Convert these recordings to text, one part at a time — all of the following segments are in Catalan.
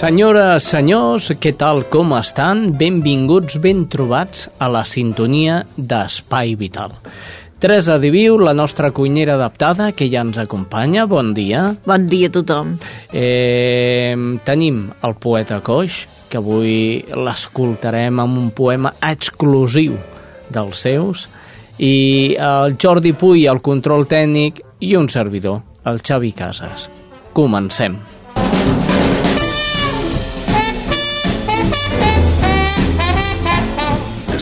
Senyores, senyors, què tal, com estan? Benvinguts, ben trobats a la sintonia d'Espai Vital. Teresa Diviu, la nostra cuinera adaptada, que ja ens acompanya. Bon dia. Bon dia a tothom. Eh, tenim el poeta Coix, que avui l'escoltarem amb un poema exclusiu dels seus, i el Jordi Puy, el control tècnic, i un servidor, el Xavi Casas. Comencem.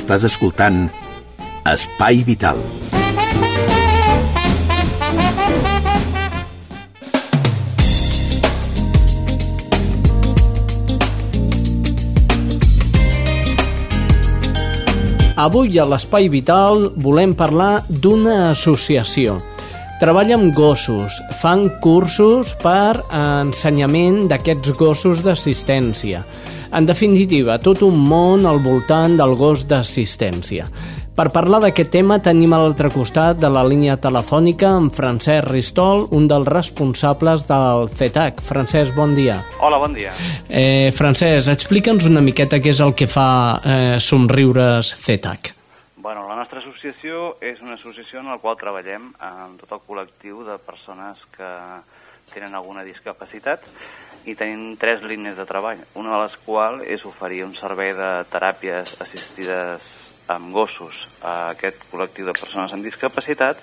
Estàs escoltant Espai Vital. Avui a l'Espai Vital volem parlar d'una associació. Treballa amb gossos, fan cursos per ensenyament d'aquests gossos d'assistència. En definitiva, tot un món al voltant del gos d'assistència. Per parlar d'aquest tema tenim a l'altre costat de la línia telefònica amb Francesc Ristol, un dels responsables del CETAC. Francesc, bon dia. Hola, bon dia. Eh, Francesc, explica'ns una miqueta què és el que fa eh, Somriures CETAC. Bueno, la nostra associació és una associació en la qual treballem amb tot el col·lectiu de persones que tenen alguna discapacitat i tenim tres línies de treball, una de les quals és oferir un servei de teràpies assistides amb gossos a aquest col·lectiu de persones amb discapacitat.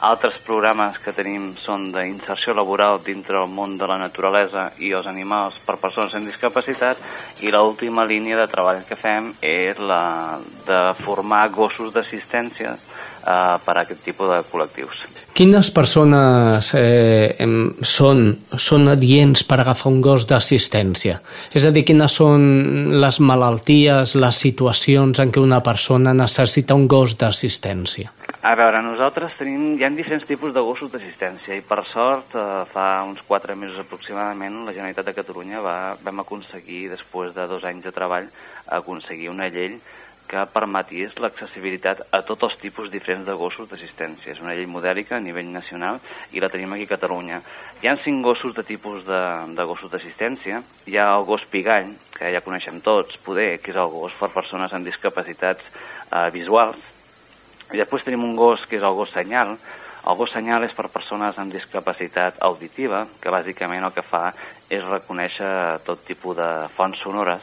Altres programes que tenim són d'inserció laboral dintre del món de la naturalesa i els animals per persones amb discapacitat i l'última línia de treball que fem és la de formar gossos d'assistència eh, per a aquest tipus de col·lectius. Quines persones eh, són, són adients per agafar un gos d'assistència? És a dir, quines són les malalties, les situacions en què una persona necessita un gos d'assistència? A veure, nosaltres tenim, hi ha diferents tipus de gossos d'assistència i per sort eh, fa uns 4 mesos aproximadament la Generalitat de Catalunya va, vam aconseguir, després de dos anys de treball, aconseguir una llei que permetís l'accessibilitat a tots els tipus diferents de gossos d'assistència. És una llei modèlica a nivell nacional i la tenim aquí a Catalunya. Hi ha cinc gossos de tipus de, de gossos d'assistència. Hi ha el gos pigall, que ja coneixem tots, poder, que és el gos per persones amb discapacitats eh, visuals. I després tenim un gos que és el gos senyal. El gos senyal és per persones amb discapacitat auditiva, que bàsicament el que fa és reconèixer tot tipus de fonts sonores,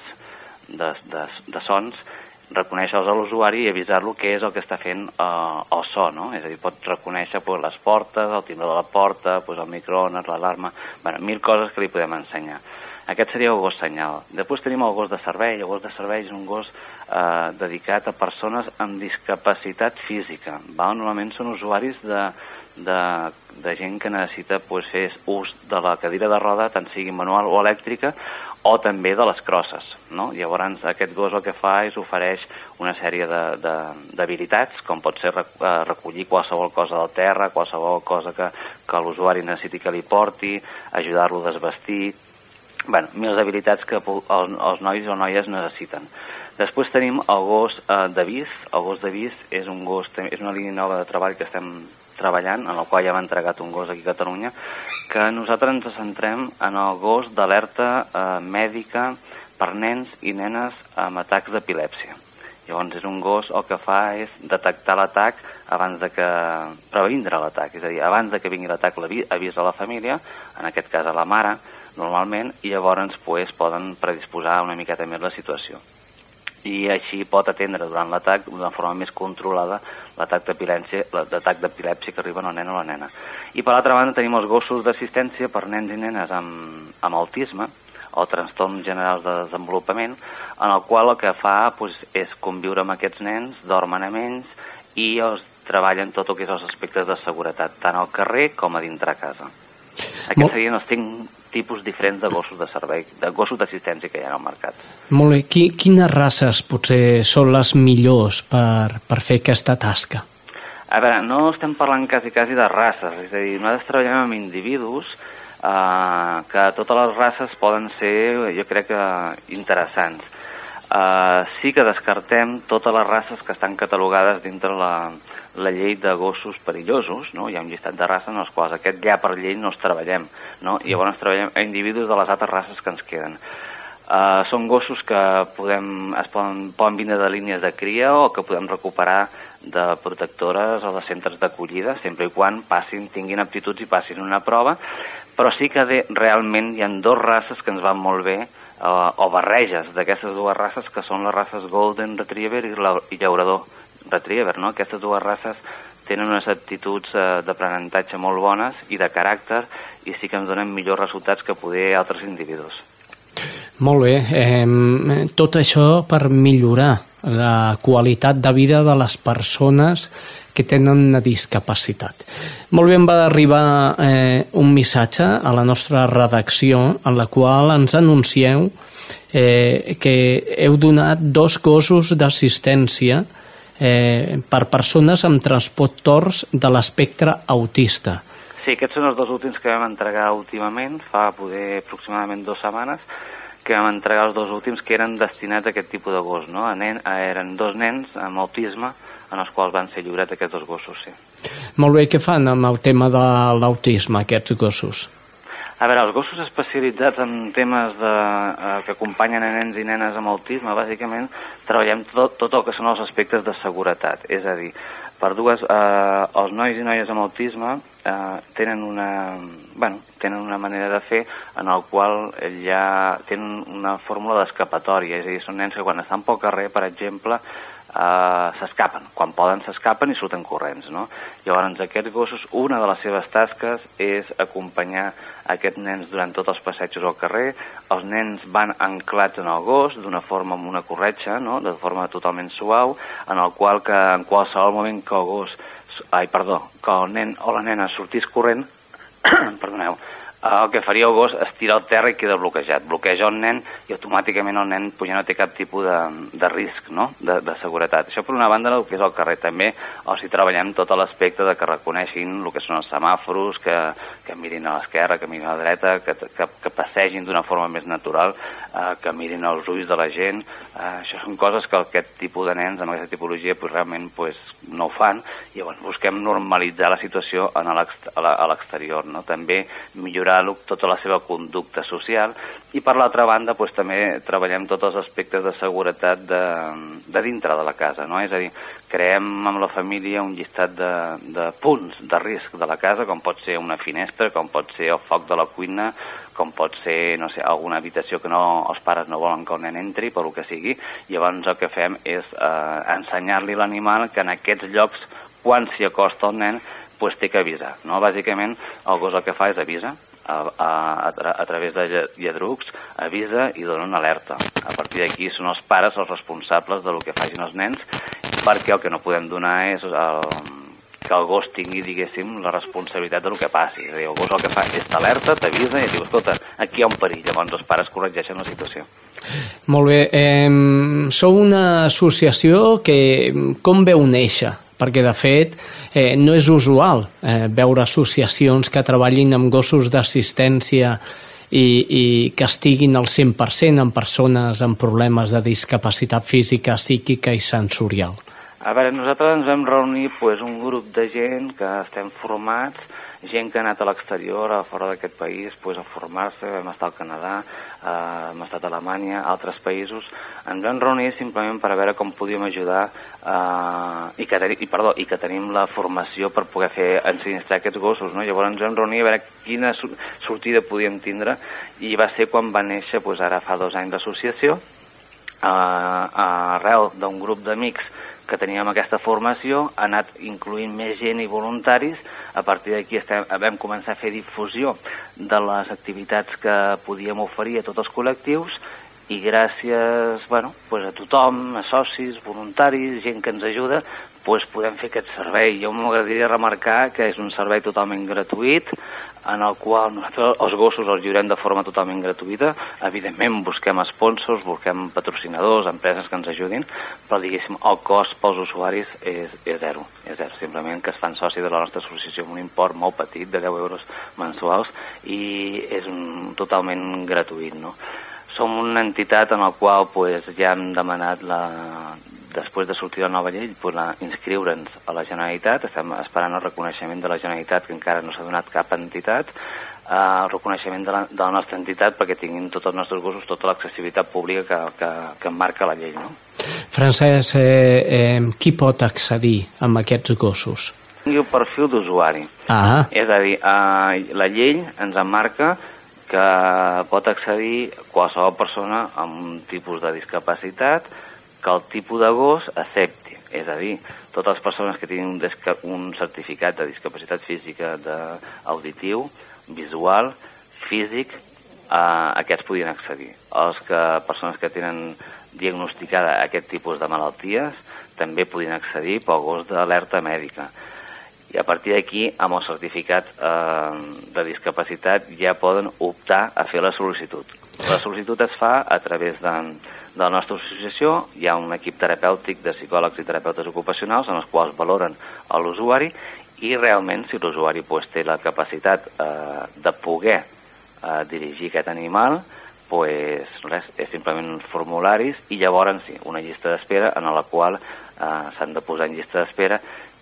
de, de, de sons, reconèixer-los a l'usuari i avisar-lo què és el que està fent eh, el so, no? És a dir, pot reconèixer pues, les portes, el timbre de la porta, pues, el microones, l'alarma... bueno, mil coses que li podem ensenyar. Aquest seria el gos senyal. Després tenim el gos de servei. El gos de servei és un gos eh, dedicat a persones amb discapacitat física. Va? Normalment són usuaris de, de, de gent que necessita pues, fer ús de la cadira de roda, tant sigui manual o elèctrica, o també de les crosses. No? Llavors aquest gos el que fa és ofereix una sèrie d'habilitats, com pot ser eh, recollir qualsevol cosa del terra, qualsevol cosa que, que l'usuari necessiti que li porti, ajudar-lo a desvestir, bueno, mil habilitats que els, els nois o noies necessiten. Després tenim el gos eh, d'avís. El gos d'avís és, un gos, és una línia nova de treball que estem treballant, en el qual ja hem entregat un gos aquí a Catalunya, que nosaltres ens centrem en el gos d'alerta eh, mèdica per nens i nenes amb atacs d'epilèpsia. Llavors és un gos el que fa és detectar l'atac abans de que previndre l'atac, és a dir, abans de que vingui l'atac avisa la família, en aquest cas a la mare, normalment, i llavors pues, poden predisposar una miqueta més la situació. I així pot atendre durant l'atac d'una forma més controlada l'atac d'epilèpsia l'atac d'epilèpsia que arriba al nen o la nena. I per l'altra banda tenim els gossos d'assistència per nens i nenes amb, amb autisme o trastorns generals de desenvolupament, en el qual el que fa doncs, és conviure amb aquests nens, dormen amb ells i els treballen tot el que és els aspectes de seguretat, tant al carrer com a dintre casa. Aquests Molt... serien els cinc tipus diferents de gossos de servei, de gossos d'assistència que hi ha al mercat. Molt bé. Qui, quines races potser són les millors per, per fer aquesta tasca? A veure, no estem parlant quasi, quasi de races, és a dir, nosaltres treballem amb individus eh, que totes les races poden ser, jo crec que, interessants. Eh, sí que descartem totes les races que estan catalogades dintre la, la llei de gossos perillosos, no? hi ha un llistat de races en els quals aquest ja per llei no els treballem, no? i llavors treballem a individus de les altres races que ens queden. Uh, són gossos que podem, es poden, poden vindre de línies de cria o que podem recuperar de protectores o de centres d'acollida, sempre i quan passin, tinguin aptituds i passin una prova, però sí que de, realment hi ha dos races que ens van molt bé, uh, o barreges d'aquestes dues races, que són les races Golden Retriever i, la, i Llaurador retriever, no? Aquestes dues races tenen unes aptituds eh, d'aprenentatge molt bones i de caràcter i sí que ens donen millors resultats que poder altres individus. Molt bé. Eh, tot això per millorar la qualitat de vida de les persones que tenen una discapacitat. Molt bé, em va arribar eh, un missatge a la nostra redacció en la qual ens anuncieu eh, que heu donat dos gossos d'assistència eh, per persones amb transportors de l'espectre autista. Sí, aquests són els dos últims que vam entregar últimament, fa poder aproximadament dues setmanes, que vam entregar els dos últims que eren destinats a aquest tipus de gos, no? A nen, a, eren dos nens amb autisme en els quals van ser lliurats aquests dos gossos, sí. Molt bé, què fan amb el tema de l'autisme, aquests gossos? A veure, els gossos especialitzats en temes de, eh, que acompanyen a nens i nenes amb autisme, bàsicament treballem tot, tot el que són els aspectes de seguretat. És a dir, per dues, eh, els nois i noies amb autisme eh, tenen, una, bueno, tenen una manera de fer en el qual ja tenen una fórmula d'escapatòria, és a dir, són nens que quan estan pel carrer, per exemple, eh, s'escapen. Quan poden s'escapen i surten corrents. No? Llavors, aquests gossos, una de les seves tasques és acompanyar aquests nens durant tots els passejos al carrer. Els nens van anclats en el gos d'una forma amb una corretxa, no? de forma totalment suau, en el qual que en qualsevol moment que el gos ai, perdó, que el nen o la nena sortís corrent, perdoneu, el que faria el gos és tirar al terra i queda bloquejat. Bloqueja el nen i automàticament el nen ja no té cap tipus de, de risc no? de, de seguretat. Això per una banda el que és el carrer. També o si treballem tot l'aspecte de que reconeixin el que són els semàforos, que, que mirin a l'esquerra, que mirin a la dreta, que, que, que passegin d'una forma més natural, eh, que mirin els ulls de la gent. Eh, això són coses que aquest tipus de nens amb aquesta tipologia pues, realment pues, no ho fan i llavors busquem normalitzar la situació en a l'exterior. No? També millorar tota la seva conducta social i per l'altra banda pues, també treballem tots els aspectes de seguretat de, de dintre de la casa. No? És a dir, creem amb la família un llistat de, de punts de risc de la casa, com pot ser una finestra, com pot ser el foc de la cuina, com pot ser, no sé, alguna habitació que no, els pares no volen que el nen entri, per lo que sigui, i llavors el que fem és eh, ensenyar-li l'animal que en aquests llocs, quan s'hi acosta el nen, pues, té que avisar. No? Bàsicament, el gos el que fa és avisa, a, a, a, a través de lladrucs, avisa i dona una alerta. A partir d'aquí són els pares els responsables del que facin els nens, perquè el que no podem donar és el, que el gos tingui, diguéssim, la responsabilitat del que passi. És a dir, el gos el que fa és t'alerta, t'avisa i diu, escolta, aquí hi ha un perill. Llavors els pares corregeixen la situació. Molt bé. Eh, sou una associació que com veu néixer? Perquè, de fet, eh, no és usual eh, veure associacions que treballin amb gossos d'assistència i, i que estiguin al 100% en persones amb problemes de discapacitat física, psíquica i sensorial. A veure, nosaltres ens vam reunir pues, un grup de gent que estem formats, gent que ha anat a l'exterior, a fora d'aquest país, pues, a formar-se, vam estar al Canadà, eh, hem estat a Alemanya, a altres països. Ens vam reunir simplement per a veure com podíem ajudar eh, i, que, i, perdó, i que tenim la formació per poder fer ensinistrar aquests gossos. No? Llavors ens vam reunir a veure quina sortida podíem tindre i va ser quan va néixer, pues, ara fa dos anys d'associació, arrel d'un grup d'amics que teníem aquesta formació, ha anat incluint més gent i voluntaris. A partir d'aquí vam començar a fer difusió de les activitats que podíem oferir a tots els col·lectius i gràcies bueno, pues a tothom, a socis, voluntaris, gent que ens ajuda, pues podem fer aquest servei. Jo m'agradaria remarcar que és un servei totalment gratuït, en el qual nosaltres els gossos els lliurem de forma totalment gratuïta. Evidentment busquem sponsors, busquem patrocinadors, empreses que ens ajudin, però diguéssim el cost pels usuaris és, és zero, és zero. Simplement que es fan soci de la nostra associació amb un import molt petit, de 10 euros mensuals, i és un, totalment gratuït. No? Som una entitat en la qual pues, ja hem demanat la, després de sortir la nova llei, pues, la, inscriure'ns a la Generalitat. Estem esperant el reconeixement de la Generalitat, que encara no s'ha donat cap entitat, eh, el reconeixement de la, de la nostra entitat perquè tinguin tots els nostres gossos tota l'accessibilitat pública que, que, que marca la llei. No? Francesc, eh, eh, qui pot accedir amb aquests gossos? Tingui un perfil d'usuari. Ah. És a dir, eh, la llei ens emmarca que pot accedir qualsevol persona amb un tipus de discapacitat que el tipus de gos accepti. És a dir, totes les persones que tinguin un, un certificat de discapacitat física de auditiu, visual, físic, eh, aquests podien accedir. Els que, persones que tenen diagnosticada aquest tipus de malalties també podien accedir pel gos d'alerta mèdica i a partir d'aquí, amb el certificat eh, de discapacitat, ja poden optar a fer la sol·licitud. La sol·licitud es fa a través de, de la nostra associació, hi ha un equip terapèutic de psicòlegs i terapeutes ocupacionals en els quals valoren l'usuari i realment si l'usuari pues, té la capacitat eh, de poder eh, dirigir aquest animal, pues, res, és simplement uns formularis i llavors sí, una llista d'espera en la qual eh, s'han de posar en llista d'espera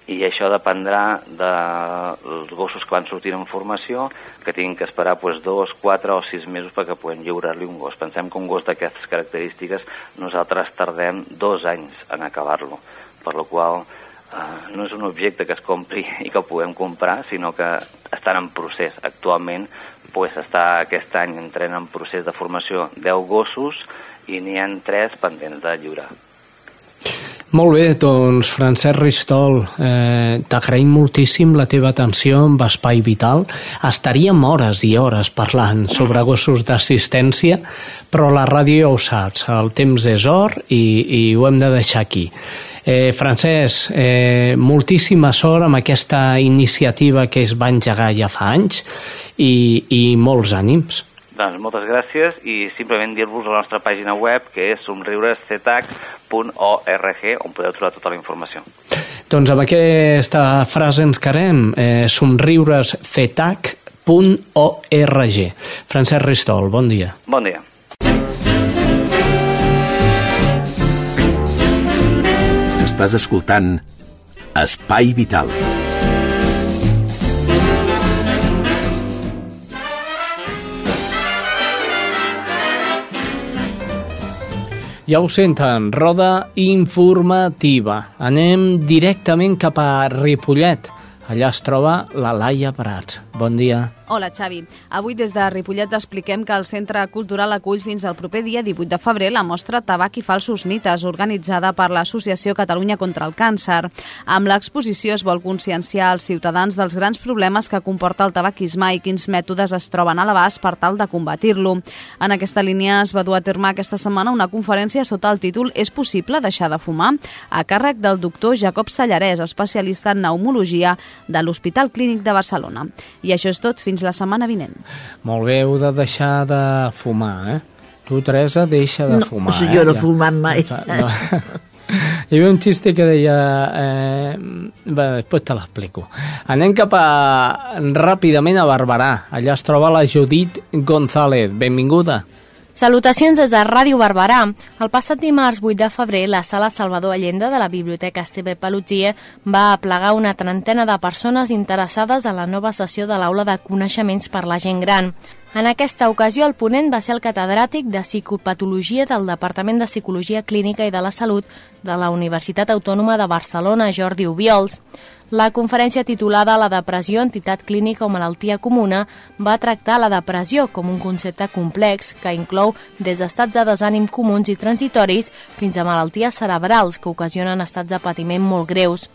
i això dependrà dels gossos que van sortir en formació, que tinguin que esperar pues, dos, quatre o sis mesos perquè puguem lliurar-li un gos. Pensem que un gos d'aquestes característiques nosaltres tardem dos anys en acabar-lo, per la qual eh, no és un objecte que es compri i que el puguem comprar, sinó que estan en procés. Actualment pues, està aquest any entrant en procés de formació 10 gossos i n'hi han 3 pendents de lliurar. Molt bé, doncs Francesc Ristol, eh, t'agraïm moltíssim la teva atenció amb Espai Vital. Estaríem hores i hores parlant sobre gossos d'assistència, però la ràdio ja ho saps, el temps és or i, i ho hem de deixar aquí. Eh, Francesc, eh, moltíssima sort amb aquesta iniciativa que es va engegar ja fa anys i, i molts ànims. Doncs moltes gràcies i simplement dir-vos la nostra pàgina web que és somriurescetac.org on podeu trobar tota la informació. Doncs amb aquesta frase ens quedem, eh, somriurescetac.org. Francesc Ristol, bon dia. Bon dia. Estàs escoltant Espai Vital. Ja ho senten, roda informativa. Anem directament cap a Ripollet. Allà es troba la Laia Prats. Bon dia. Hola, Xavi. Avui des de Ripollet expliquem que el Centre Cultural acull fins al proper dia 18 de febrer la mostra Tabac i falsos mites, organitzada per l'Associació Catalunya contra el Càncer. Amb l'exposició es vol conscienciar als ciutadans dels grans problemes que comporta el tabaquisme i quins mètodes es troben a l'abast per tal de combatir-lo. En aquesta línia es va dur a terme aquesta setmana una conferència sota el títol És possible deixar de fumar? a càrrec del doctor Jacob Sallarès, especialista en pneumologia de l'Hospital Clínic de Barcelona. I això és tot, fins la setmana vinent. Molt bé, heu de deixar de fumar, eh? Tu, Teresa, deixa de no, fumar. No, eh? jo no he fumat mai. No. Hi havia un xiste que deia... Eh, bé, després te l'explico. Anem cap a, ràpidament a Barberà. Allà es troba la Judit González. Benvinguda. Salutacions des de Ràdio Barberà. El passat dimarts 8 de febrer, la sala Salvador Allende de la Biblioteca Esteve Pelutier va aplegar una trentena de persones interessades a la nova sessió de l'Aula de Coneixements per la Gent Gran. En aquesta ocasió, el ponent va ser el catedràtic de psicopatologia del Departament de Psicologia Clínica i de la Salut de la Universitat Autònoma de Barcelona, Jordi Ubiols. La conferència titulada La depressió, entitat clínica o malaltia comuna va tractar la depressió com un concepte complex que inclou des d'estats de desànim comuns i transitoris fins a malalties cerebrals que ocasionen estats de patiment molt greus.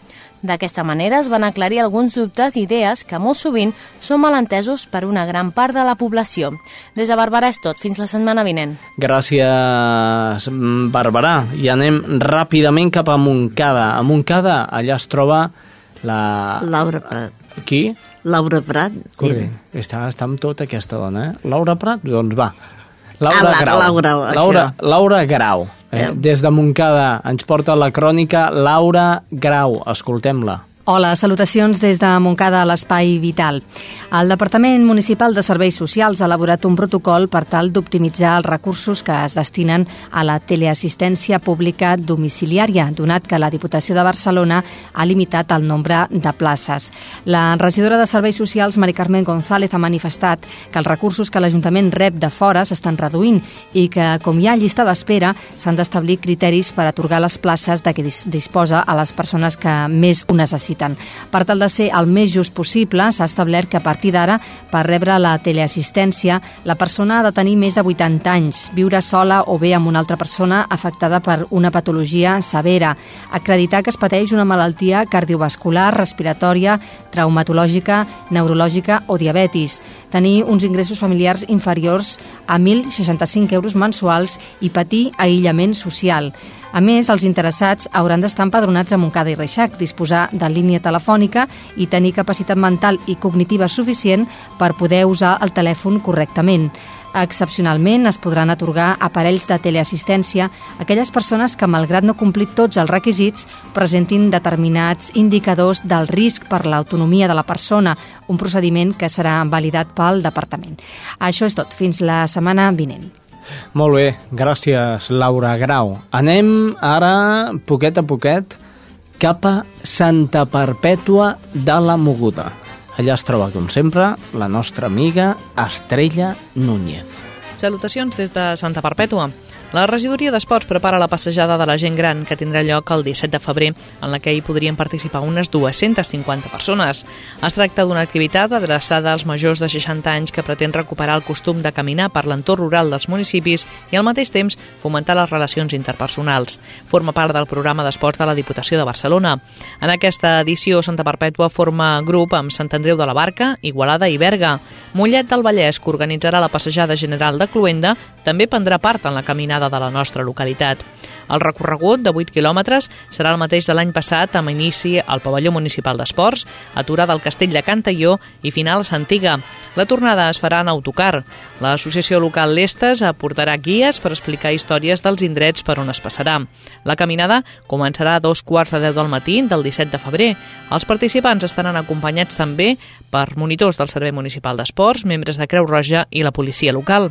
D'aquesta manera es van aclarir alguns dubtes i idees que molt sovint són malentesos per una gran part de la població. Des de Barberà és tot. Fins la setmana vinent. Gràcies, Barberà. I anem ràpidament cap a Montcada. A Montcada, allà es troba la... Laura Prat. Qui? Laura Prat. Corre. Està, està amb tota aquesta dona, eh? Laura Prat? Doncs va. Laura Ah, la- Grau. Laura. Laura, Laura Grau. Eh? Eh. Des de Montcada ens porta la crònica Laura Grau. Escoltem-la. Hola, salutacions des de Montcada a l'Espai Vital. El Departament Municipal de Serveis Socials ha elaborat un protocol per tal d'optimitzar els recursos que es destinen a la teleassistència pública domiciliària, donat que la Diputació de Barcelona ha limitat el nombre de places. La regidora de Serveis Socials, Mari Carmen González, ha manifestat que els recursos que l'Ajuntament rep de fora s'estan reduint i que, com hi ha llista d'espera, s'han d'establir criteris per atorgar les places de què dis- disposa a les persones que més ho necessiten. Per tal de ser el més just possible, s'ha establert que a partir d'ara, per rebre la teleassistència, la persona ha de tenir més de 80 anys, viure sola o bé amb una altra persona afectada per una patologia severa, acreditar que es pateix una malaltia cardiovascular, respiratòria, traumatològica, neurològica o diabetis, tenir uns ingressos familiars inferiors a 1.065 euros mensuals i patir aïllament social. A més, els interessats hauran d'estar empadronats a Montcada i Reixac, disposar de línia telefònica i tenir capacitat mental i cognitiva suficient per poder usar el telèfon correctament. Excepcionalment, es podran atorgar aparells de teleassistència a aquelles persones que, malgrat no complir tots els requisits, presentin determinats indicadors del risc per l'autonomia de la persona, un procediment que serà validat pel Departament. Això és tot. Fins la setmana vinent. Molt bé, gràcies, Laura Grau. Anem ara, poquet a poquet, cap a Santa Perpètua de la Moguda. Allà es troba, com sempre, la nostra amiga Estrella Núñez. Salutacions des de Santa Perpètua. La regidoria d'Esports prepara la passejada de la gent gran que tindrà lloc el 17 de febrer, en la que hi podrien participar unes 250 persones. Es tracta d'una activitat adreçada als majors de 60 anys que pretén recuperar el costum de caminar per l'entorn rural dels municipis i al mateix temps fomentar les relacions interpersonals. Forma part del programa d'esports de la Diputació de Barcelona. En aquesta edició, Santa Perpètua forma grup amb Sant Andreu de la Barca, Igualada i Berga. Mollet del Vallès, que organitzarà la passejada general de Cluenda, també prendrà part en la caminada de la nostra localitat. El recorregut de 8 quilòmetres serà el mateix de l'any passat amb inici al pavelló municipal d'esports, aturada al castell de Cantalló i final a Santiga. La tornada es farà en autocar. L'associació local Lestes aportarà guies per explicar històries dels indrets per on es passarà. La caminada començarà a dos quarts de deu del matí del 17 de febrer. Els participants estaran acompanyats també per monitors del Servei Municipal d'Esports, membres de Creu Roja i la policia local.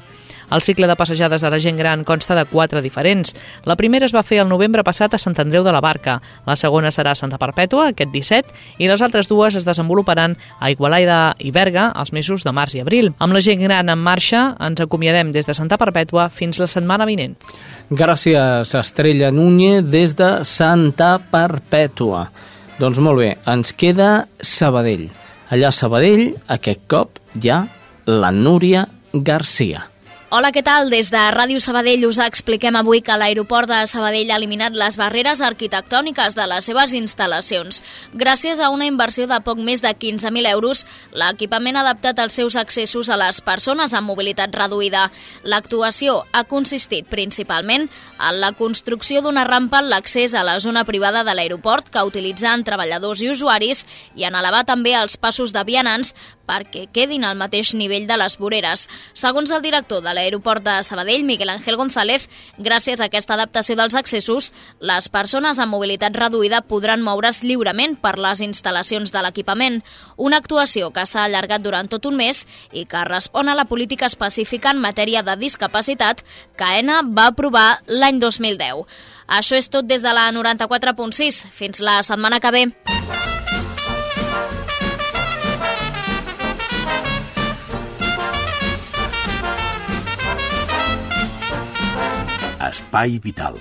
El cicle de passejades de la gent gran consta de quatre diferents. La primera es va fer el novembre passat a Sant Andreu de la Barca, la segona serà a Santa Perpètua, aquest 17, i les altres dues es desenvoluparan a Igualaida i Berga els mesos de març i abril. Amb la gent gran en marxa, ens acomiadem des de Santa Perpètua fins la setmana vinent. Gràcies, Estrella Núñez, des de Santa Perpètua. Doncs molt bé, ens queda Sabadell. Allà a Sabadell, aquest cop, hi ha la Núria Garcia. Hola, què tal? Des de Ràdio Sabadell us expliquem avui que l'aeroport de Sabadell ha eliminat les barreres arquitectòniques de les seves instal·lacions. Gràcies a una inversió de poc més de 15.000 euros, l'equipament ha adaptat els seus accessos a les persones amb mobilitat reduïda. L'actuació ha consistit principalment en la construcció d'una rampa en l'accés a la zona privada de l'aeroport que utilitzen treballadors i usuaris i en elevar també els passos de vianants perquè quedin al mateix nivell de les voreres. Segons el director de l'aeroport de Sabadell, Miguel Ángel González, gràcies a aquesta adaptació dels accessos, les persones amb mobilitat reduïda podran moure's lliurement per les instal·lacions de l'equipament. Una actuació que s'ha allargat durant tot un mes i que respon a la política específica en matèria de discapacitat que AENA va aprovar l'any 2010. Això és tot des de la 94.6. Fins la setmana que ve. Espai Vital.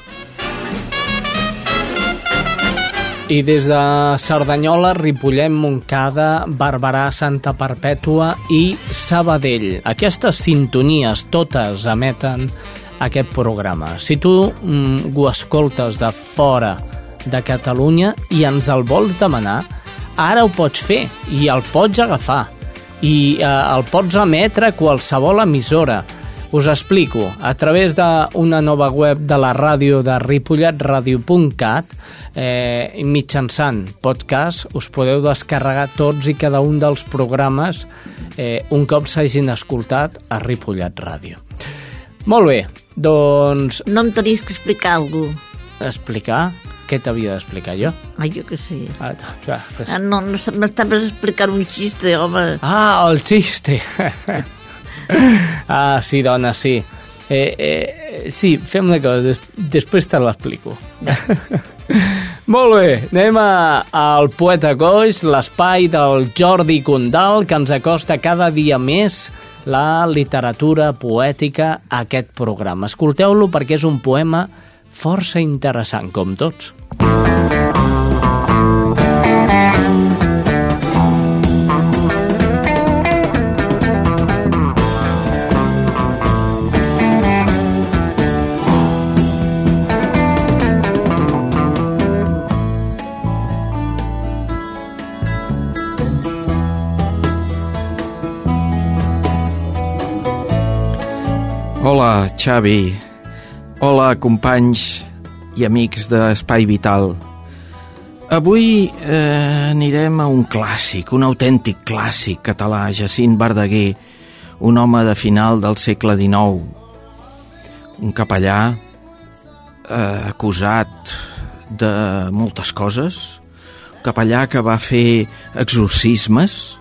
I des de Cerdanyola, Ripollet, Montcada, Barberà, Santa Perpètua i Sabadell. Aquestes sintonies totes emeten aquest programa. Si tu mm, ho escoltes de fora de Catalunya i ens el vols demanar, ara ho pots fer i el pots agafar i eh, el pots emetre a qualsevol emissora us explico, a través d'una nova web de la ràdio de ripolletradio.cat eh, mitjançant podcast us podeu descarregar tots i cada un dels programes eh, un cop s'hagin escoltat a Ripollet Ràdio. Molt bé, doncs... No em tenies que explicar alguna cosa. Explicar? Què t'havia d'explicar jo? Ah, jo què sé. Ah, ja, pues... ah, no, no m'estaves explicant un xiste, home. Ah, el xiste. ah, sí, dona, sí. Eh, eh, sí, fem una cosa, des després te l'explico. Molt bé, anem a, al Poeta Coix, l'espai del Jordi Condal, que ens acosta cada dia més la literatura poètica a aquest programa. Escolteu-lo perquè és un poema força interessant, com tots. Hola, Xavi. Hola, companys i amics d'Espai Vital. Avui eh, anirem a un clàssic, un autèntic clàssic català, Jacint Verdaguer, un home de final del segle XIX, un capellà eh, acusat de moltes coses, un capellà que va fer exorcismes,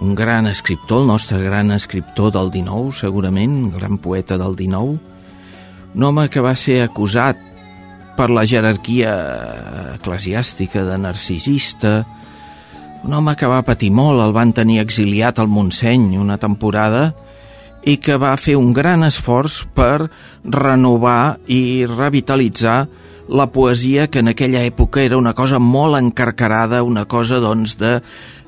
un gran escriptor, el nostre gran escriptor del XIX, segurament, un gran poeta del XIX, un home que va ser acusat per la jerarquia eclesiàstica de narcisista, un home que va patir molt, el van tenir exiliat al Montseny una temporada i que va fer un gran esforç per renovar i revitalitzar la poesia que en aquella època era una cosa molt encarcarada, una cosa doncs de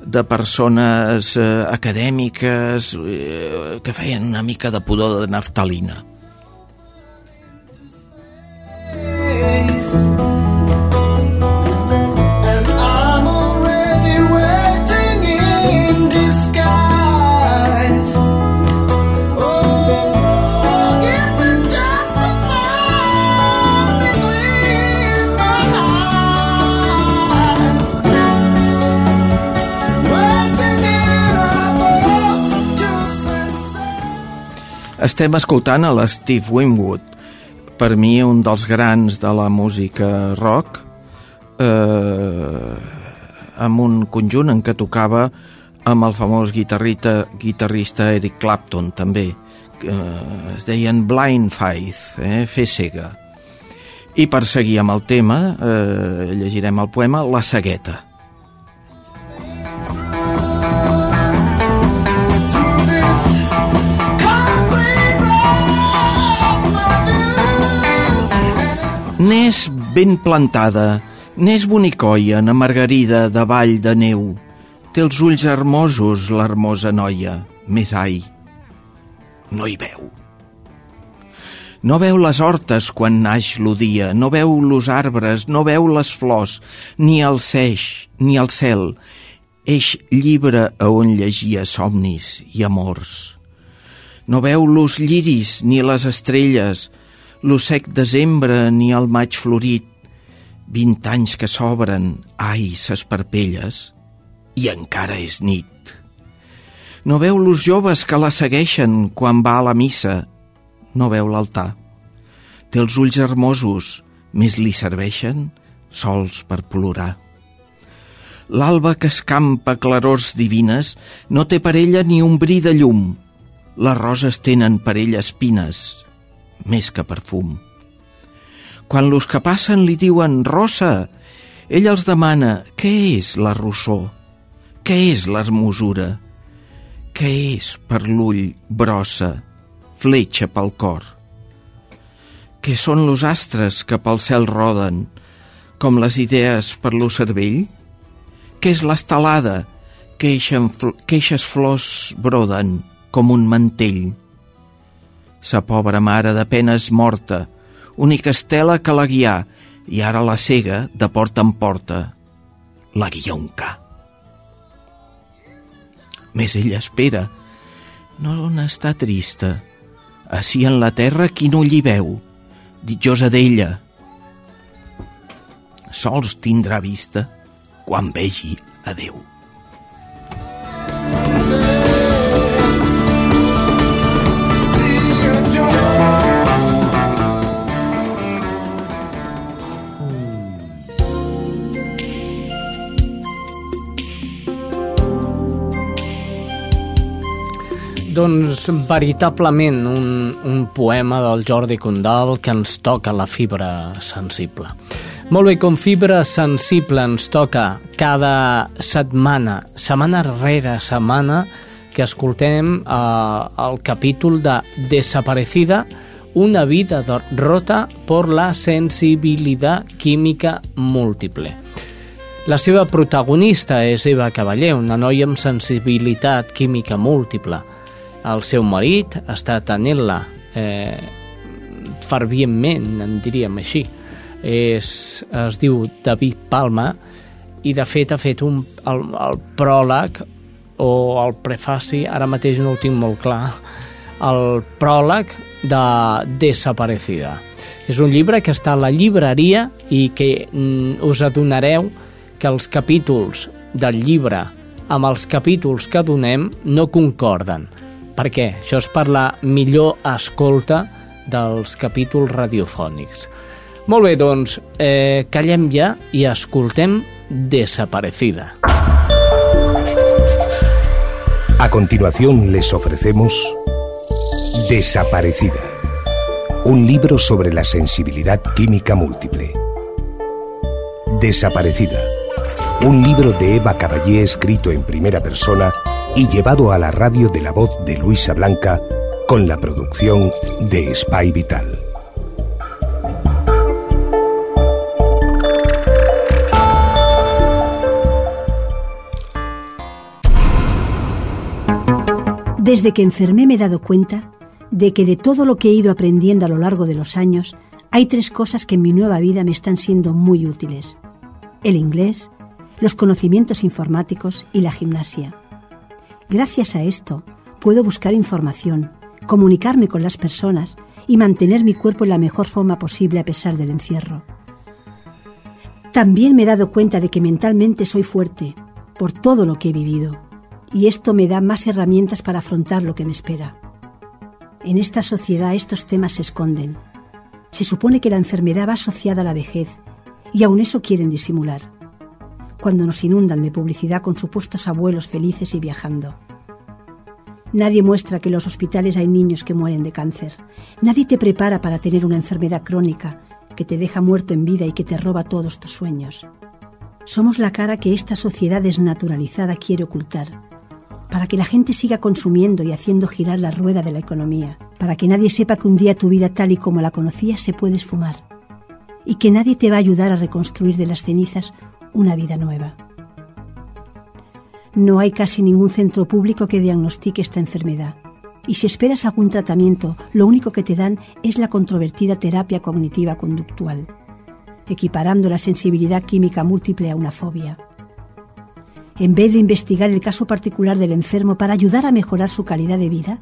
de persones eh, acadèmiques eh, que feien una mica de pudor de naftalina. Estem escoltant a l'Steve Winwood, per mi un dels grans de la música rock, eh, amb un conjunt en què tocava amb el famós guitarrista, guitarrista Eric Clapton, també. Eh, es deien Blind Faith, eh, fer cega. I per seguir amb el tema, eh, llegirem el poema La cegueta. N'és ben plantada, n'és bonicoia, na Margarida de Vall de Neu. Té els ulls hermosos, l'hermosa noia, més ai. No hi veu. No veu les hortes quan naix l'odia, no veu los arbres, no veu les flors, ni el seix, ni el cel, eix llibre a on llegia somnis i amors. No veu los lliris ni les estrelles, lo sec desembre ni el maig florit, vint anys que s'obren, ai, ses parpelles, i encara és nit. No veu los joves que la segueixen quan va a la missa, no veu l'altar. Té els ulls hermosos, més li serveixen sols per plorar. L'alba que escampa clarors divines no té per ella ni un bri de llum. Les roses tenen per ella espines, més que perfum. Quan los que passen li diuen «Rosa», ell els demana «Què és la rossor? Què és l'hermosura? Què és per l'ull brossa, fletxa pel cor?» Què són los astres que pel cel roden, com les idees per lo cervell? Què és l'estelada que eixes flors broden com un mantell? Sa pobra mare de penes morta, única estela que la guià, i ara la cega, de porta en porta, la guia un ca. Més ella espera, no n'està trista, així en la terra qui no l'hi veu, ditjosa d'ella, sols tindrà vista quan vegi a Déu. Doncs veritablement un, un poema del Jordi Condal que ens toca la fibra sensible. Molt bé, com fibra sensible ens toca cada setmana, setmana rere setmana, que escoltem eh, el capítol de Desaparecida, una vida rota por la sensibilidad química múltiple. La seva protagonista és Eva Cavaller, una noia amb sensibilitat química múltiple. El seu marit està tenint-la eh, fervientment, en diríem així és, es diu David Palma i de fet ha fet un, el, el pròleg o el prefaci, ara mateix no ho tinc molt clar, el pròleg de Desaparecida. És un llibre que està a la llibreria i que mm, us adonareu que els capítols del llibre amb els capítols que donem no concorden. Per què? Això és per la millor escolta dels capítols radiofònics. Molt bé, doncs, eh, callem ja i escoltem Desaparecida. A continuación les ofrecemos Desaparecida, un libro sobre la sensibilidad química múltiple. Desaparecida, un libro de Eva Caballé escrito en primera persona y llevado a la radio de la voz de Luisa Blanca con la producción de Spy Vital. Desde que enfermé me he dado cuenta de que de todo lo que he ido aprendiendo a lo largo de los años, hay tres cosas que en mi nueva vida me están siendo muy útiles. El inglés, los conocimientos informáticos y la gimnasia. Gracias a esto, puedo buscar información, comunicarme con las personas y mantener mi cuerpo en la mejor forma posible a pesar del encierro. También me he dado cuenta de que mentalmente soy fuerte por todo lo que he vivido y esto me da más herramientas para afrontar lo que me espera. En esta sociedad estos temas se esconden. Se supone que la enfermedad va asociada a la vejez y aún eso quieren disimular. Cuando nos inundan de publicidad con supuestos abuelos felices y viajando. Nadie muestra que en los hospitales hay niños que mueren de cáncer. Nadie te prepara para tener una enfermedad crónica que te deja muerto en vida y que te roba todos tus sueños. Somos la cara que esta sociedad desnaturalizada quiere ocultar para que la gente siga consumiendo y haciendo girar la rueda de la economía, para que nadie sepa que un día tu vida tal y como la conocías se puede esfumar, y que nadie te va a ayudar a reconstruir de las cenizas una vida nueva. No hay casi ningún centro público que diagnostique esta enfermedad, y si esperas algún tratamiento, lo único que te dan es la controvertida terapia cognitiva conductual, equiparando la sensibilidad química múltiple a una fobia en vez de investigar el caso particular del enfermo para ayudar a mejorar su calidad de vida,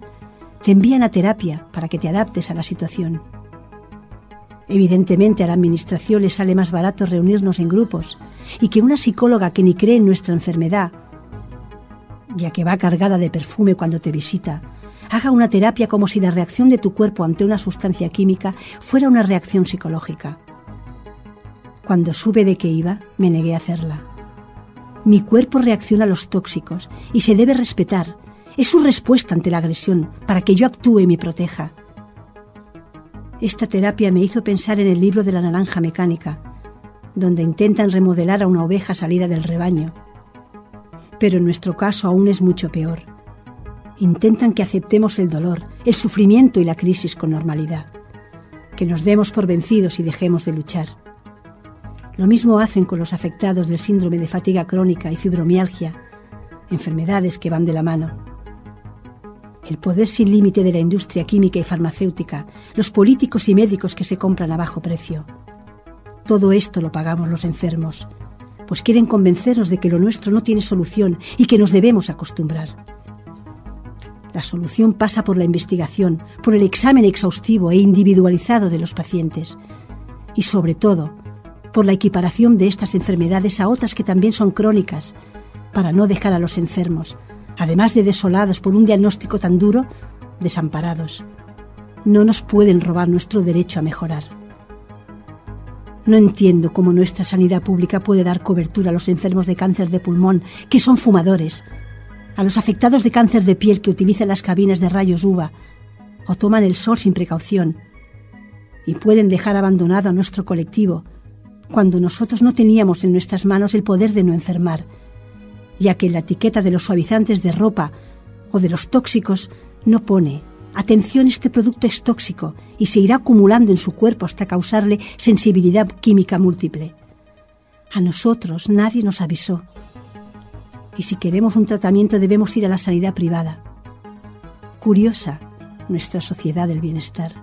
te envían a terapia para que te adaptes a la situación. Evidentemente a la Administración le sale más barato reunirnos en grupos y que una psicóloga que ni cree en nuestra enfermedad, ya que va cargada de perfume cuando te visita, haga una terapia como si la reacción de tu cuerpo ante una sustancia química fuera una reacción psicológica. Cuando sube de que iba, me negué a hacerla. Mi cuerpo reacciona a los tóxicos y se debe respetar. Es su respuesta ante la agresión para que yo actúe y me proteja. Esta terapia me hizo pensar en el libro de la naranja mecánica, donde intentan remodelar a una oveja salida del rebaño. Pero en nuestro caso aún es mucho peor. Intentan que aceptemos el dolor, el sufrimiento y la crisis con normalidad, que nos demos por vencidos y dejemos de luchar. Lo mismo hacen con los afectados del síndrome de fatiga crónica y fibromialgia, enfermedades que van de la mano. El poder sin límite de la industria química y farmacéutica, los políticos y médicos que se compran a bajo precio. Todo esto lo pagamos los enfermos, pues quieren convencernos de que lo nuestro no tiene solución y que nos debemos acostumbrar. La solución pasa por la investigación, por el examen exhaustivo e individualizado de los pacientes y, sobre todo, por la equiparación de estas enfermedades a otras que también son crónicas, para no dejar a los enfermos, además de desolados por un diagnóstico tan duro, desamparados. No nos pueden robar nuestro derecho a mejorar. No entiendo cómo nuestra sanidad pública puede dar cobertura a los enfermos de cáncer de pulmón, que son fumadores, a los afectados de cáncer de piel que utilizan las cabinas de rayos UVA o toman el sol sin precaución y pueden dejar abandonado a nuestro colectivo cuando nosotros no teníamos en nuestras manos el poder de no enfermar, ya que la etiqueta de los suavizantes de ropa o de los tóxicos no pone atención este producto es tóxico y se irá acumulando en su cuerpo hasta causarle sensibilidad química múltiple. A nosotros nadie nos avisó y si queremos un tratamiento debemos ir a la sanidad privada. Curiosa nuestra sociedad del bienestar.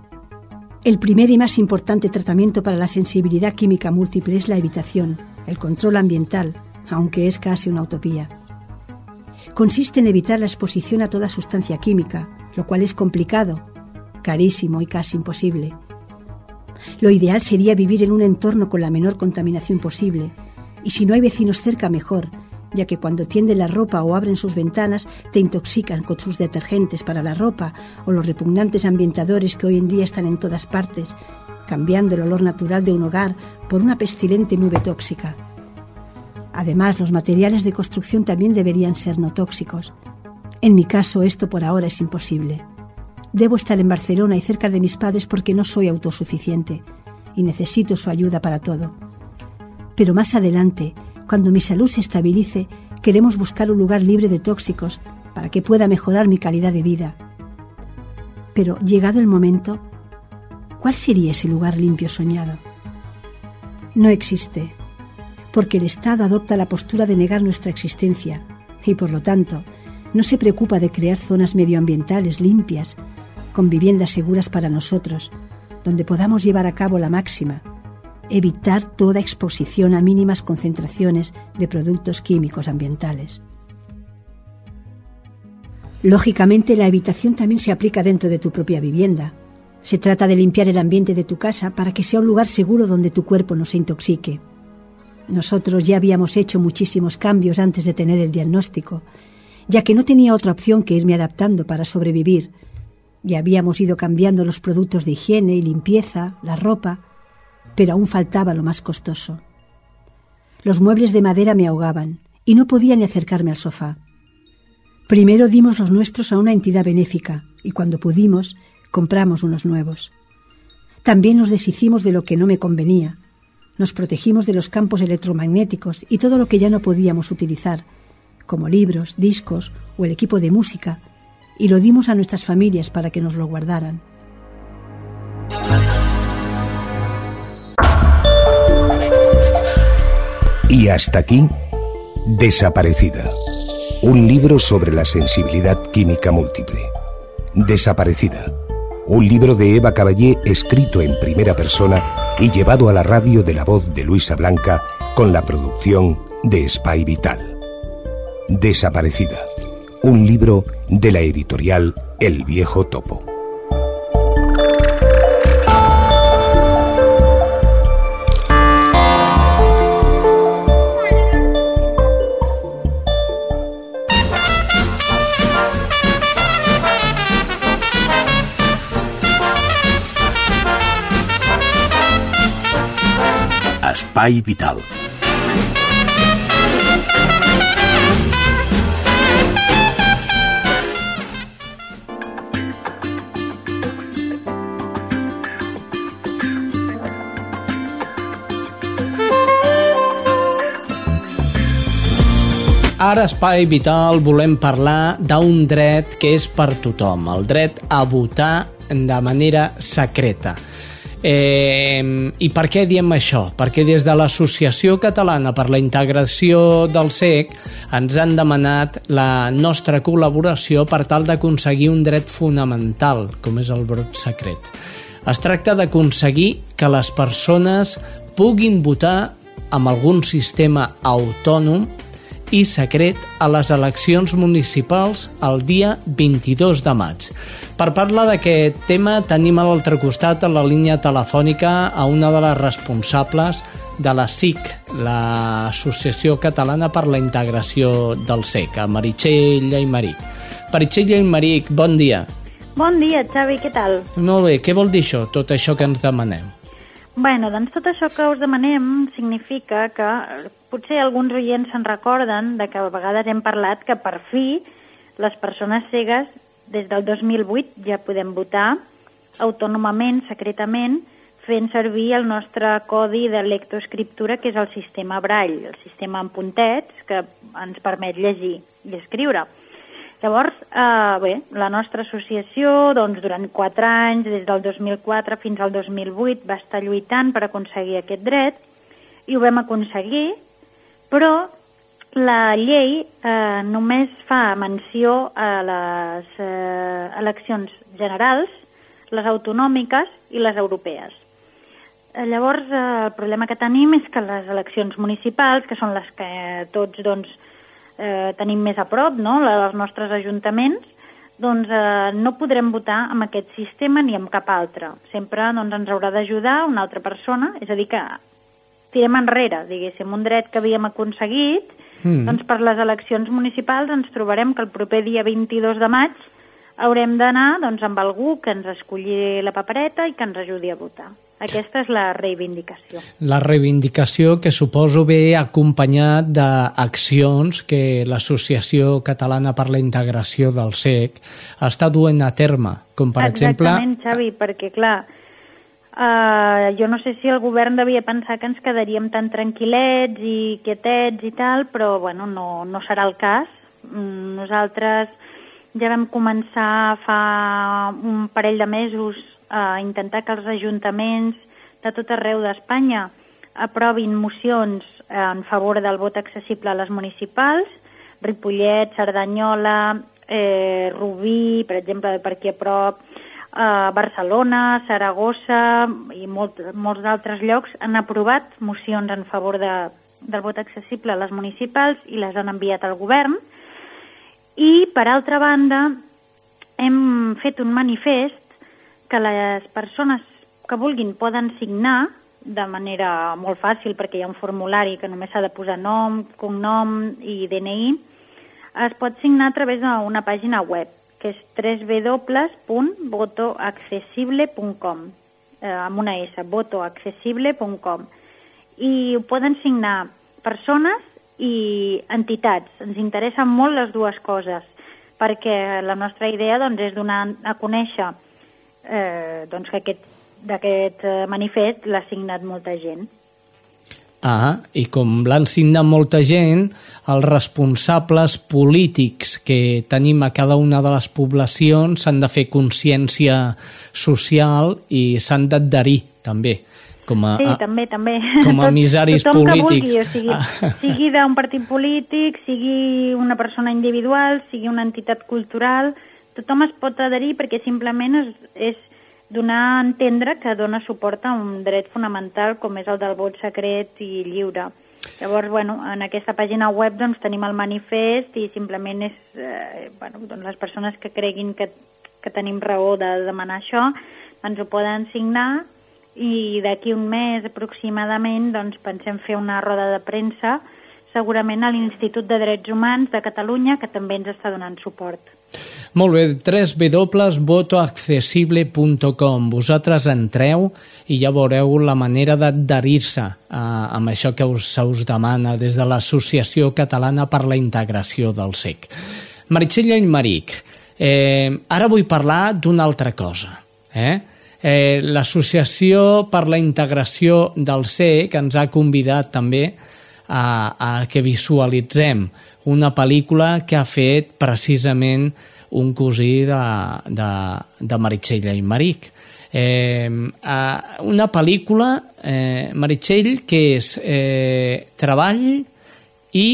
El primer y más importante tratamiento para la sensibilidad química múltiple es la evitación, el control ambiental, aunque es casi una utopía. Consiste en evitar la exposición a toda sustancia química, lo cual es complicado, carísimo y casi imposible. Lo ideal sería vivir en un entorno con la menor contaminación posible, y si no hay vecinos cerca mejor, ya que cuando tienden la ropa o abren sus ventanas te intoxican con sus detergentes para la ropa o los repugnantes ambientadores que hoy en día están en todas partes, cambiando el olor natural de un hogar por una pestilente nube tóxica. Además, los materiales de construcción también deberían ser no tóxicos. En mi caso, esto por ahora es imposible. Debo estar en Barcelona y cerca de mis padres porque no soy autosuficiente y necesito su ayuda para todo. Pero más adelante, cuando mi salud se estabilice, queremos buscar un lugar libre de tóxicos para que pueda mejorar mi calidad de vida. Pero llegado el momento, ¿cuál sería ese lugar limpio soñado? No existe, porque el Estado adopta la postura de negar nuestra existencia y, por lo tanto, no se preocupa de crear zonas medioambientales limpias, con viviendas seguras para nosotros, donde podamos llevar a cabo la máxima, evitar toda exposición a mínimas concentraciones de productos químicos ambientales. Lógicamente, la evitación también se aplica dentro de tu propia vivienda. Se trata de limpiar el ambiente de tu casa para que sea un lugar seguro donde tu cuerpo no se intoxique. Nosotros ya habíamos hecho muchísimos cambios antes de tener el diagnóstico, ya que no tenía otra opción que irme adaptando para sobrevivir. Ya habíamos ido cambiando los productos de higiene y limpieza, la ropa, pero aún faltaba lo más costoso. Los muebles de madera me ahogaban y no podía ni acercarme al sofá. Primero dimos los nuestros a una entidad benéfica y cuando pudimos compramos unos nuevos. También nos deshicimos de lo que no me convenía. Nos protegimos de los campos electromagnéticos y todo lo que ya no podíamos utilizar, como libros, discos o el equipo de música, y lo dimos a nuestras familias para que nos lo guardaran. Y hasta aquí, Desaparecida. Un libro sobre la sensibilidad química múltiple. Desaparecida. Un libro de Eva Caballé escrito en primera persona y llevado a la radio de la voz de Luisa Blanca con la producción de Spy Vital. Desaparecida. Un libro de la editorial El Viejo Topo. Espai Vital. Ara, Espai Vital, volem parlar d'un dret que és per tothom, el dret a votar de manera secreta. Eh, I per què diem això? Perquè des de l'Associació Catalana per la Integració del SEC ens han demanat la nostra col·laboració per tal d'aconseguir un dret fonamental, com és el brot secret. Es tracta d'aconseguir que les persones puguin votar amb algun sistema autònom i secret a les eleccions municipals el dia 22 de maig. Per parlar d'aquest tema tenim a l'altre costat a la línia telefònica a una de les responsables de la SIC, l'Associació Catalana per la Integració del SEC, a Meritxell Aymeric. Meritxell Aymeric, bon dia. Bon dia, Xavi, què tal? Molt bé, què vol dir això, tot això que ens demanem? Bueno, doncs tot això que us demanem significa que potser alguns oients se'n recorden de que a vegades hem parlat que per fi les persones cegues des del 2008 ja podem votar autònomament, secretament, fent servir el nostre codi de lectoescriptura, que és el sistema Braille, el sistema en puntets que ens permet llegir i escriure. Llavors, eh, bé, la nostra associació, doncs, durant quatre anys, des del 2004 fins al 2008, va estar lluitant per aconseguir aquest dret i ho vam aconseguir, però la llei eh, només fa menció a les eh, eleccions generals, les autonòmiques i les europees. Eh, llavors, eh, el problema que tenim és que les eleccions municipals, que són les que tots doncs, eh, tenim més a prop, no?, els nostres ajuntaments, doncs eh, no podrem votar amb aquest sistema ni amb cap altre. Sempre doncs, ens haurà d'ajudar una altra persona, és a dir, que tirem enrere, diguéssim, un dret que havíem aconseguit, mm. doncs per les eleccions municipals ens trobarem que el proper dia 22 de maig haurem d'anar doncs, amb algú que ens escolli la papereta i que ens ajudi a votar. Aquesta és la reivindicació. La reivindicació que suposo ve acompanyat d'accions que l'Associació Catalana per la Integració del SEC està duent a terme, com per Exactament, exemple... Exactament, Xavi, perquè clar, uh, jo no sé si el govern devia pensar que ens quedaríem tan tranquil·lets i quietets i tal, però bueno, no, no serà el cas. Mm, nosaltres ja vam començar fa un parell de mesos a intentar que els ajuntaments de tot arreu d'Espanya aprovin mocions en favor del vot accessible a les municipals, Ripollet, Cerdanyola, eh, Rubí, per exemple, per aquí a prop, eh, Barcelona, Saragossa i molt, molts d'altres llocs han aprovat mocions en favor de, del vot accessible a les municipals i les han enviat al govern. I, per altra banda, hem fet un manifest que les persones que vulguin poden signar de manera molt fàcil perquè hi ha un formulari que només s'ha de posar nom, cognom i DNI, es pot signar a través d'una pàgina web que és www.votoaccessible.com eh, amb una S, votoaccessible.com i ho poden signar persones i entitats. Ens interessen molt les dues coses perquè la nostra idea doncs, és donar a conèixer eh, doncs que aquest, d'aquest eh, manifest l'ha signat molta gent. Ah, i com l'han signat molta gent, els responsables polítics que tenim a cada una de les poblacions s'han de fer consciència social i s'han d'adherir també com a, sí, també, també. com a emissaris Tothom polítics. Que vulgui, o sigui, sigui d'un partit polític, sigui una persona individual, sigui una entitat cultural, tothom es pot adherir perquè simplement és, és donar a entendre que dona suport a un dret fonamental com és el del vot secret i lliure. Llavors, bueno, en aquesta pàgina web doncs, tenim el manifest i simplement és, eh, bueno, doncs les persones que creguin que, que tenim raó de demanar això, ens ho poden signar i d'aquí un mes aproximadament doncs, pensem fer una roda de premsa segurament a l'Institut de Drets Humans de Catalunya, que també ens està donant suport. Molt bé, www.votoaccessible.com Vosaltres entreu i ja veureu la manera d'adherir-se amb això que us, se us demana des de l'Associació Catalana per la Integració del SEC. Meritxell Maric, eh, ara vull parlar d'una altra cosa. Eh? Eh, L'Associació per la Integració del SEC ens ha convidat també a, a que visualitzem una pel·lícula que ha fet precisament un cosí de, de, de Meritxell i Maric. Eh, uh, una pel·lícula, eh, Meritxell, que és eh, treball i...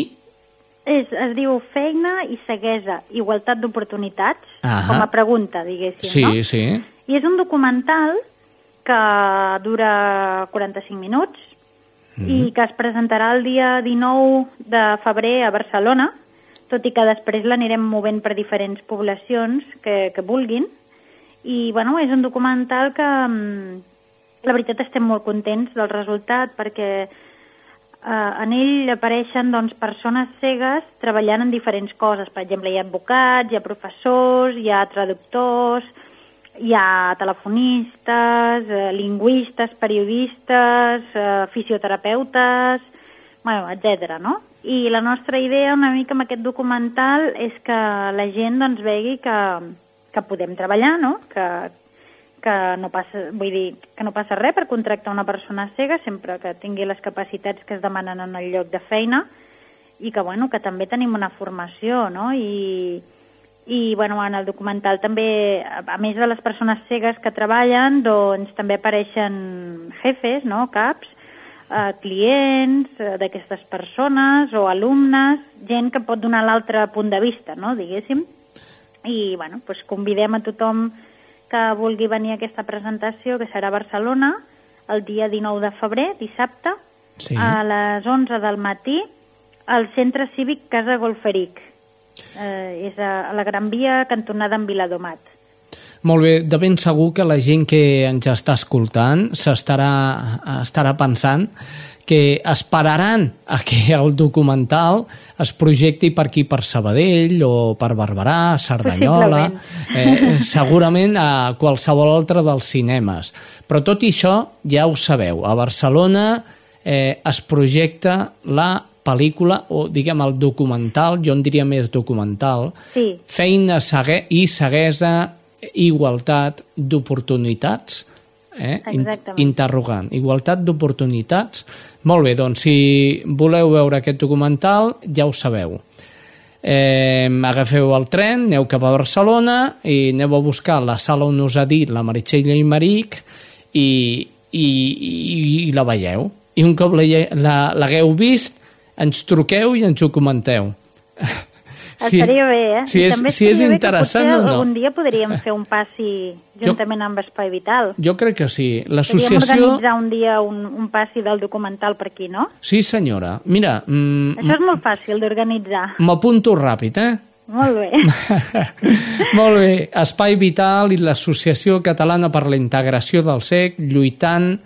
És, es diu feina i ceguesa, igualtat d'oportunitats, Ahà. com a pregunta, diguéssim, Sí, no? sí. I és un documental que dura 45 minuts Mhm. i que es presentarà el dia 19 de febrer a Barcelona, tot i que després l'anirem movent per diferents poblacions que, que vulguin. I, bueno, és un documental que, mm, la veritat, estem molt contents del resultat perquè eh, en ell apareixen doncs, persones cegues treballant en diferents coses. Per exemple, hi ha advocats, hi ha professors, hi ha traductors, hi ha telefonistes, eh, lingüistes, periodistes, eh, fisioterapeutes, bueno, etc. no? I la nostra idea una mica amb aquest documental és que la gent doncs, vegi que, que podem treballar, no? que, que no passa, vull dir, que no passa res per contractar una persona cega sempre que tingui les capacitats que es demanen en el lloc de feina i que, bueno, que també tenim una formació, no? I, i bueno, en el documental també, a més de les persones cegues que treballen, doncs també apareixen jefes, no? caps, eh, clients eh, d'aquestes persones o alumnes, gent que pot donar l'altre punt de vista, no? diguéssim. I bueno, doncs convidem a tothom que vulgui venir a aquesta presentació, que serà a Barcelona, el dia 19 de febrer, dissabte, Sí. a les 11 del matí, al Centre Cívic Casa Golferic. Eh, és a, a la Gran Via, cantonada amb Viladomat. Molt bé, de ben segur que la gent que ens està escoltant s'estarà estarà pensant que esperaran a que el documental es projecti per aquí, per Sabadell o per Barberà, Cerdanyola, eh, segurament a qualsevol altre dels cinemes. Però tot i això, ja ho sabeu, a Barcelona eh, es projecta la pel·lícula, o diguem el documental, jo en diria més documental, Sí, feina segue i ceguesa, igualtat d'oportunitats, eh? Exactament. interrogant, igualtat d'oportunitats. Molt bé, doncs si voleu veure aquest documental, ja ho sabeu. Eh, agafeu el tren, aneu cap a Barcelona i aneu a buscar la sala on us ha dit la Meritxell i Maric i, i, i, i la veieu. I un cop l'hagueu vist, ens truqueu i ens ho comenteu. Sí, estaria bé, eh? Si I és, també si és interessant o no. algun dia podríem fer un passi juntament amb Espai Vital. Jo crec que sí. Podríem L'associació... organitzar un dia un, un passi del documental per aquí, no? Sí, senyora. Mira, mm, Això és molt fàcil d'organitzar. m'apunto ràpid, eh? Molt bé. Molt bé. Espai Vital i l'Associació Catalana per la Integració del SEC lluitant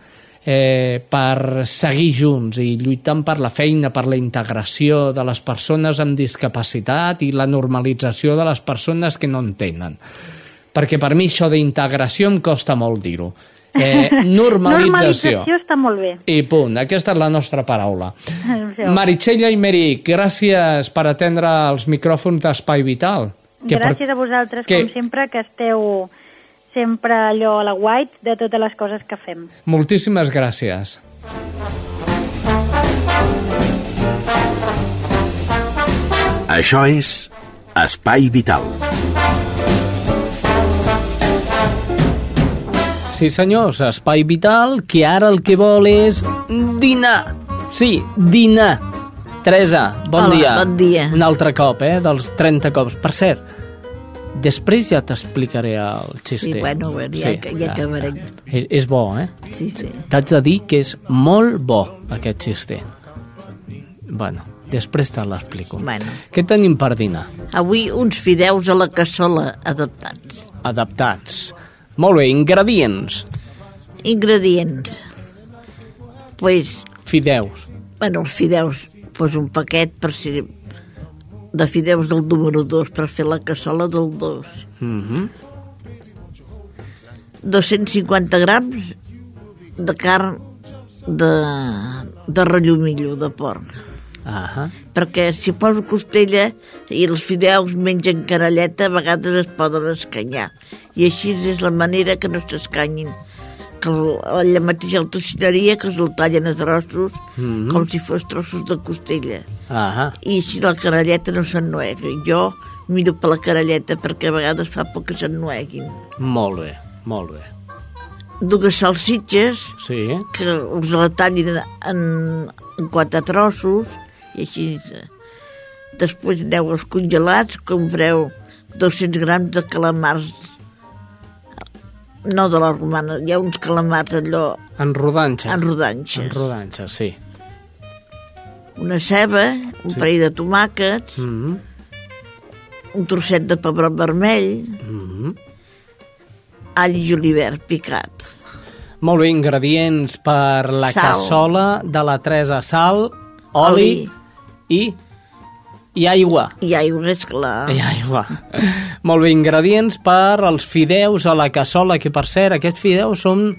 eh, per seguir junts i lluitant per la feina, per la integració de les persones amb discapacitat i la normalització de les persones que no en tenen. Perquè per mi això d'integració em costa molt dir-ho. Eh, normalització. Normalització està molt bé. I punt, aquesta és la nostra paraula. Això. Meritxell Aymeric, gràcies per atendre els micròfons d'Espai Vital. Gràcies a vosaltres, que- com sempre, que esteu sempre allò a la white de totes les coses que fem. Moltíssimes gràcies. Això és Espai Vital. Sí, senyors, Espai Vital, que ara el que vol és dinar. Sí, dinar. Teresa, bon Hola, dia. bon dia. Un altre cop, eh, dels 30 cops. Per cert, després ja t'explicaré el xiste. Sí, bueno, bueno, ja, ja, ja acabarem. És, és bo, eh? Sí, sí. T'haig de dir que és molt bo, aquest xiste. Bueno, després te l'explico. Bueno. Què tenim per dinar? Avui uns fideus a la cassola adaptats. Adaptats. Molt bé, ingredients. Ingredients. Pues, Fideus. bueno, els fideus, pues un paquet per si de fideus del número 2 per fer la cassola del 2. Mm -hmm. 250 grams de carn de, de rellumillo, de porc. Ah perquè si poso costella i els fideus mengen caralleta, a vegades es poden escanyar. I així és la manera que no s'escanyin. Que el- la tocineria que se'l tallen a trossos, Mhm. com si fos trossos de costella. ah I així la caralleta no s'ennuegui. Jo miro per la caralleta perquè a vegades fa por que s'ennueguin. Molt bé, molt bé. dues salsitxes Sí. que us la tallin en, en quatre trossos i així eh, després aneu als congelats compreu 200 grams de calamars no de la romana hi ha uns calamars allò En rodanxa. en rodanxes En rodanxa, sí. una ceba, un Sí. parell de tomàquets Mm -hmm. un trosset de pebrot vermell Mm -hmm. all i julivert picat Molt bé, ingredients per la Sal. cassola de la Teresa. Sal, oli, i, i aigua. i aigua, esclar I aigua. Molt bé, ingredients per als fideus a la cassola, que per cert, aquests fideus són,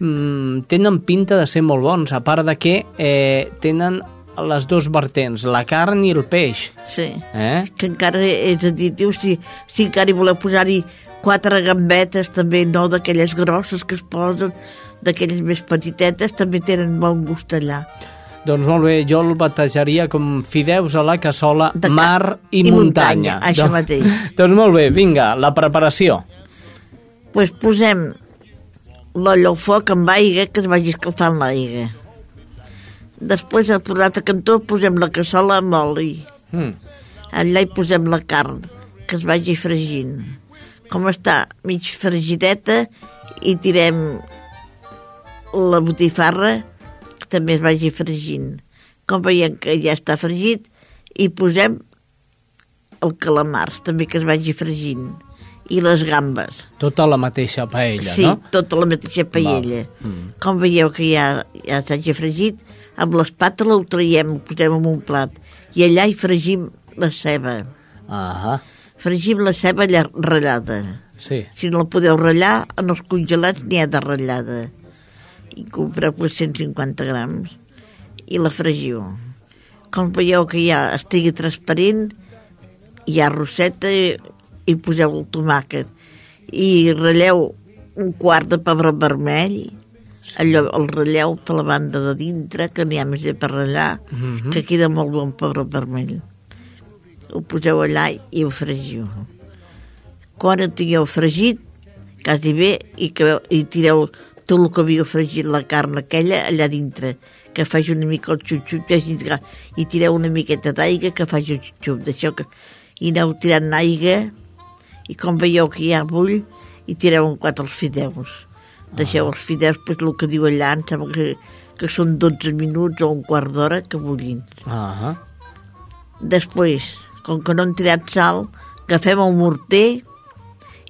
mm, tenen pinta de ser molt bons, a part de que eh, tenen les dos vertents, la carn i el peix. sí. Eh? que encara és additiu si, si encara hi voleu posar-hi quatre gambetes també no d'aquelles grosses que es posen d'aquelles més petitetes també tenen bon gust allà Doncs molt bé, jo el batejaria com fideus a la cassola, De mar i, i muntanya. muntanya, això doncs, mateix. Doncs molt bé, vinga, la preparació. pues posem l'olla al foc amb aigua que es vagi escalfant l'aigua després al l'altre cantó posem la cassola amb oli Mm. allà hi posem la carn que es vagi fregint com està mig fregideta i tirem la botifarra que també es vagi fregint. Com veiem que ja està fregit i posem el calamars també que es vagi fregint. I les gambes. Tota la mateixa paella, sí, no? tota la mateixa paella. Mm. com veieu que ja, ja s'hagi fregit amb l'espàtula ho traiem, ho posem en un plat i allà hi fregim la ceba. Ah, fregim la ceba allà ratllada sí. si no la podeu ratllar en els congelats n'hi ha de ratllada i compreu pues, 150 grams. I la fregiu. Com veieu que ja estigui transparent hi ha roseta i, i poseu el tomàquet. I ratlleu un quart de pebrot vermell allò el ratlleu per la banda de dintre que n'hi ha més per ratllar Mhm. que queda molt bon pebrot vermell. Ho poseu allà i ho fregiu. Quan ho tingueu fregit quasi bé i, que, i tireu tot el que havíeu fregit la carn aquella allà dintre que faci una mica el xup-xup de- i tireu una miqueta d'aigua que faci el xup-xup deixeu que i aneu tirant aigua i com veieu que ja bull i tireu en quatre els fideus. Deixeu els fideus pues, el que diu allà em sembla que, que són 12 minuts o un quart d'hora que bullin. Ah, Després, com que no hem tirat sal, agafem el morter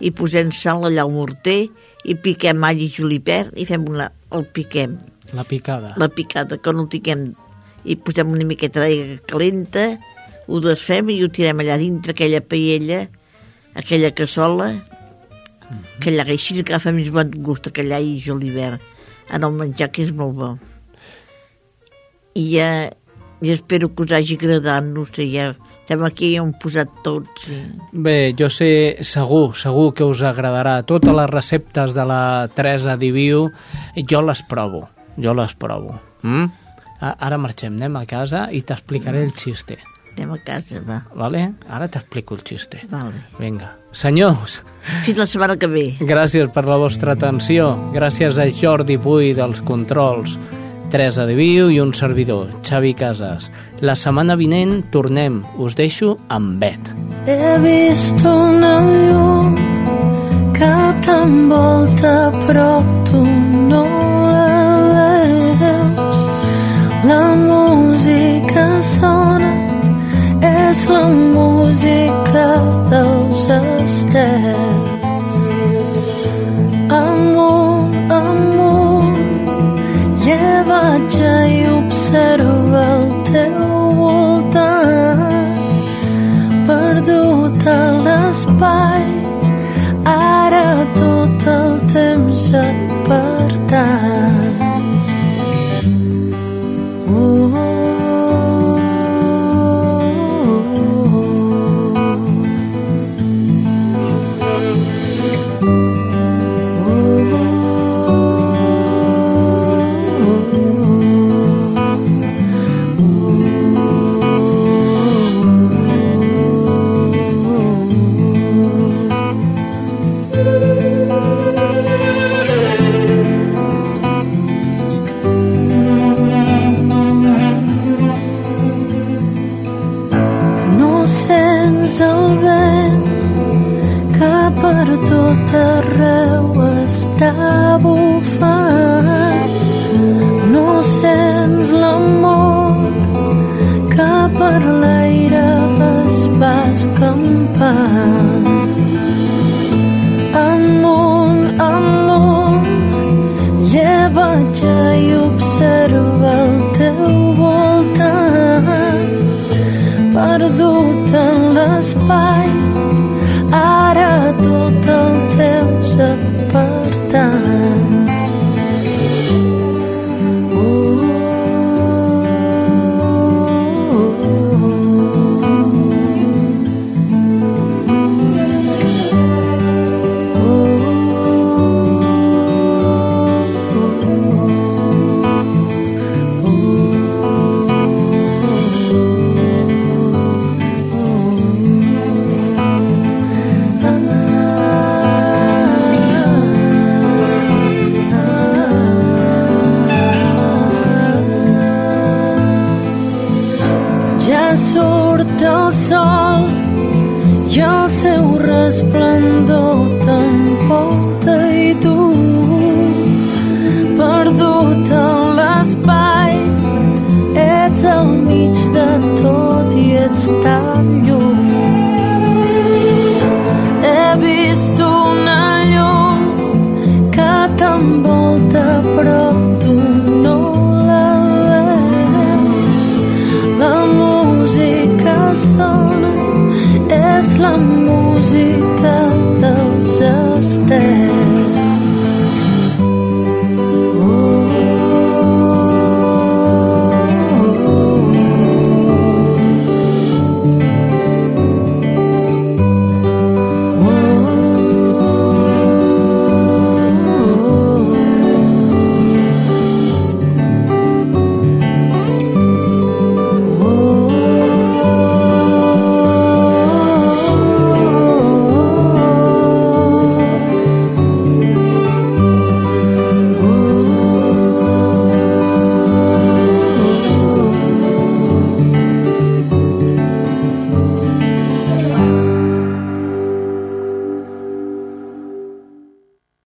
i posem sal allà al morter i piquem all i julipert i fem una, el piquem, la picada. la picada, que no tinguem i posem una miqueta d'aigua calenta, ho desfem i ho tirem allà dintre aquella paella, aquella cassola, que allà així agafa més bon gust, aquell all i julivert, en el menjar, que és molt bo. I ja, i espero que us hagi agradat, no sé, ja, que ja ho hem posat tots. I... Bé, jo sé, segur, segur que us agradarà. Totes les receptes de la Teresa Diviu, jo les provo, jo les provo. Mm? Ara marxem, anem a casa i t'explicaré el xiste. Anem a casa, va. Vale? Ara t'explico el xiste. Vale. Vinga. Senyors, Fins la setmana que ve. gràcies per la vostra atenció. Gràcies a Jordi Puy dels controls, Teresa de Viu i un servidor, Xavi Casas. La setmana vinent tornem. Us deixo amb Bet. He vist una llum que t'envolta però tu no la veus. La música sona, és la música dels estels. Amunt, amunt, llevatge i observa el teu voltant. Perdut a l'espai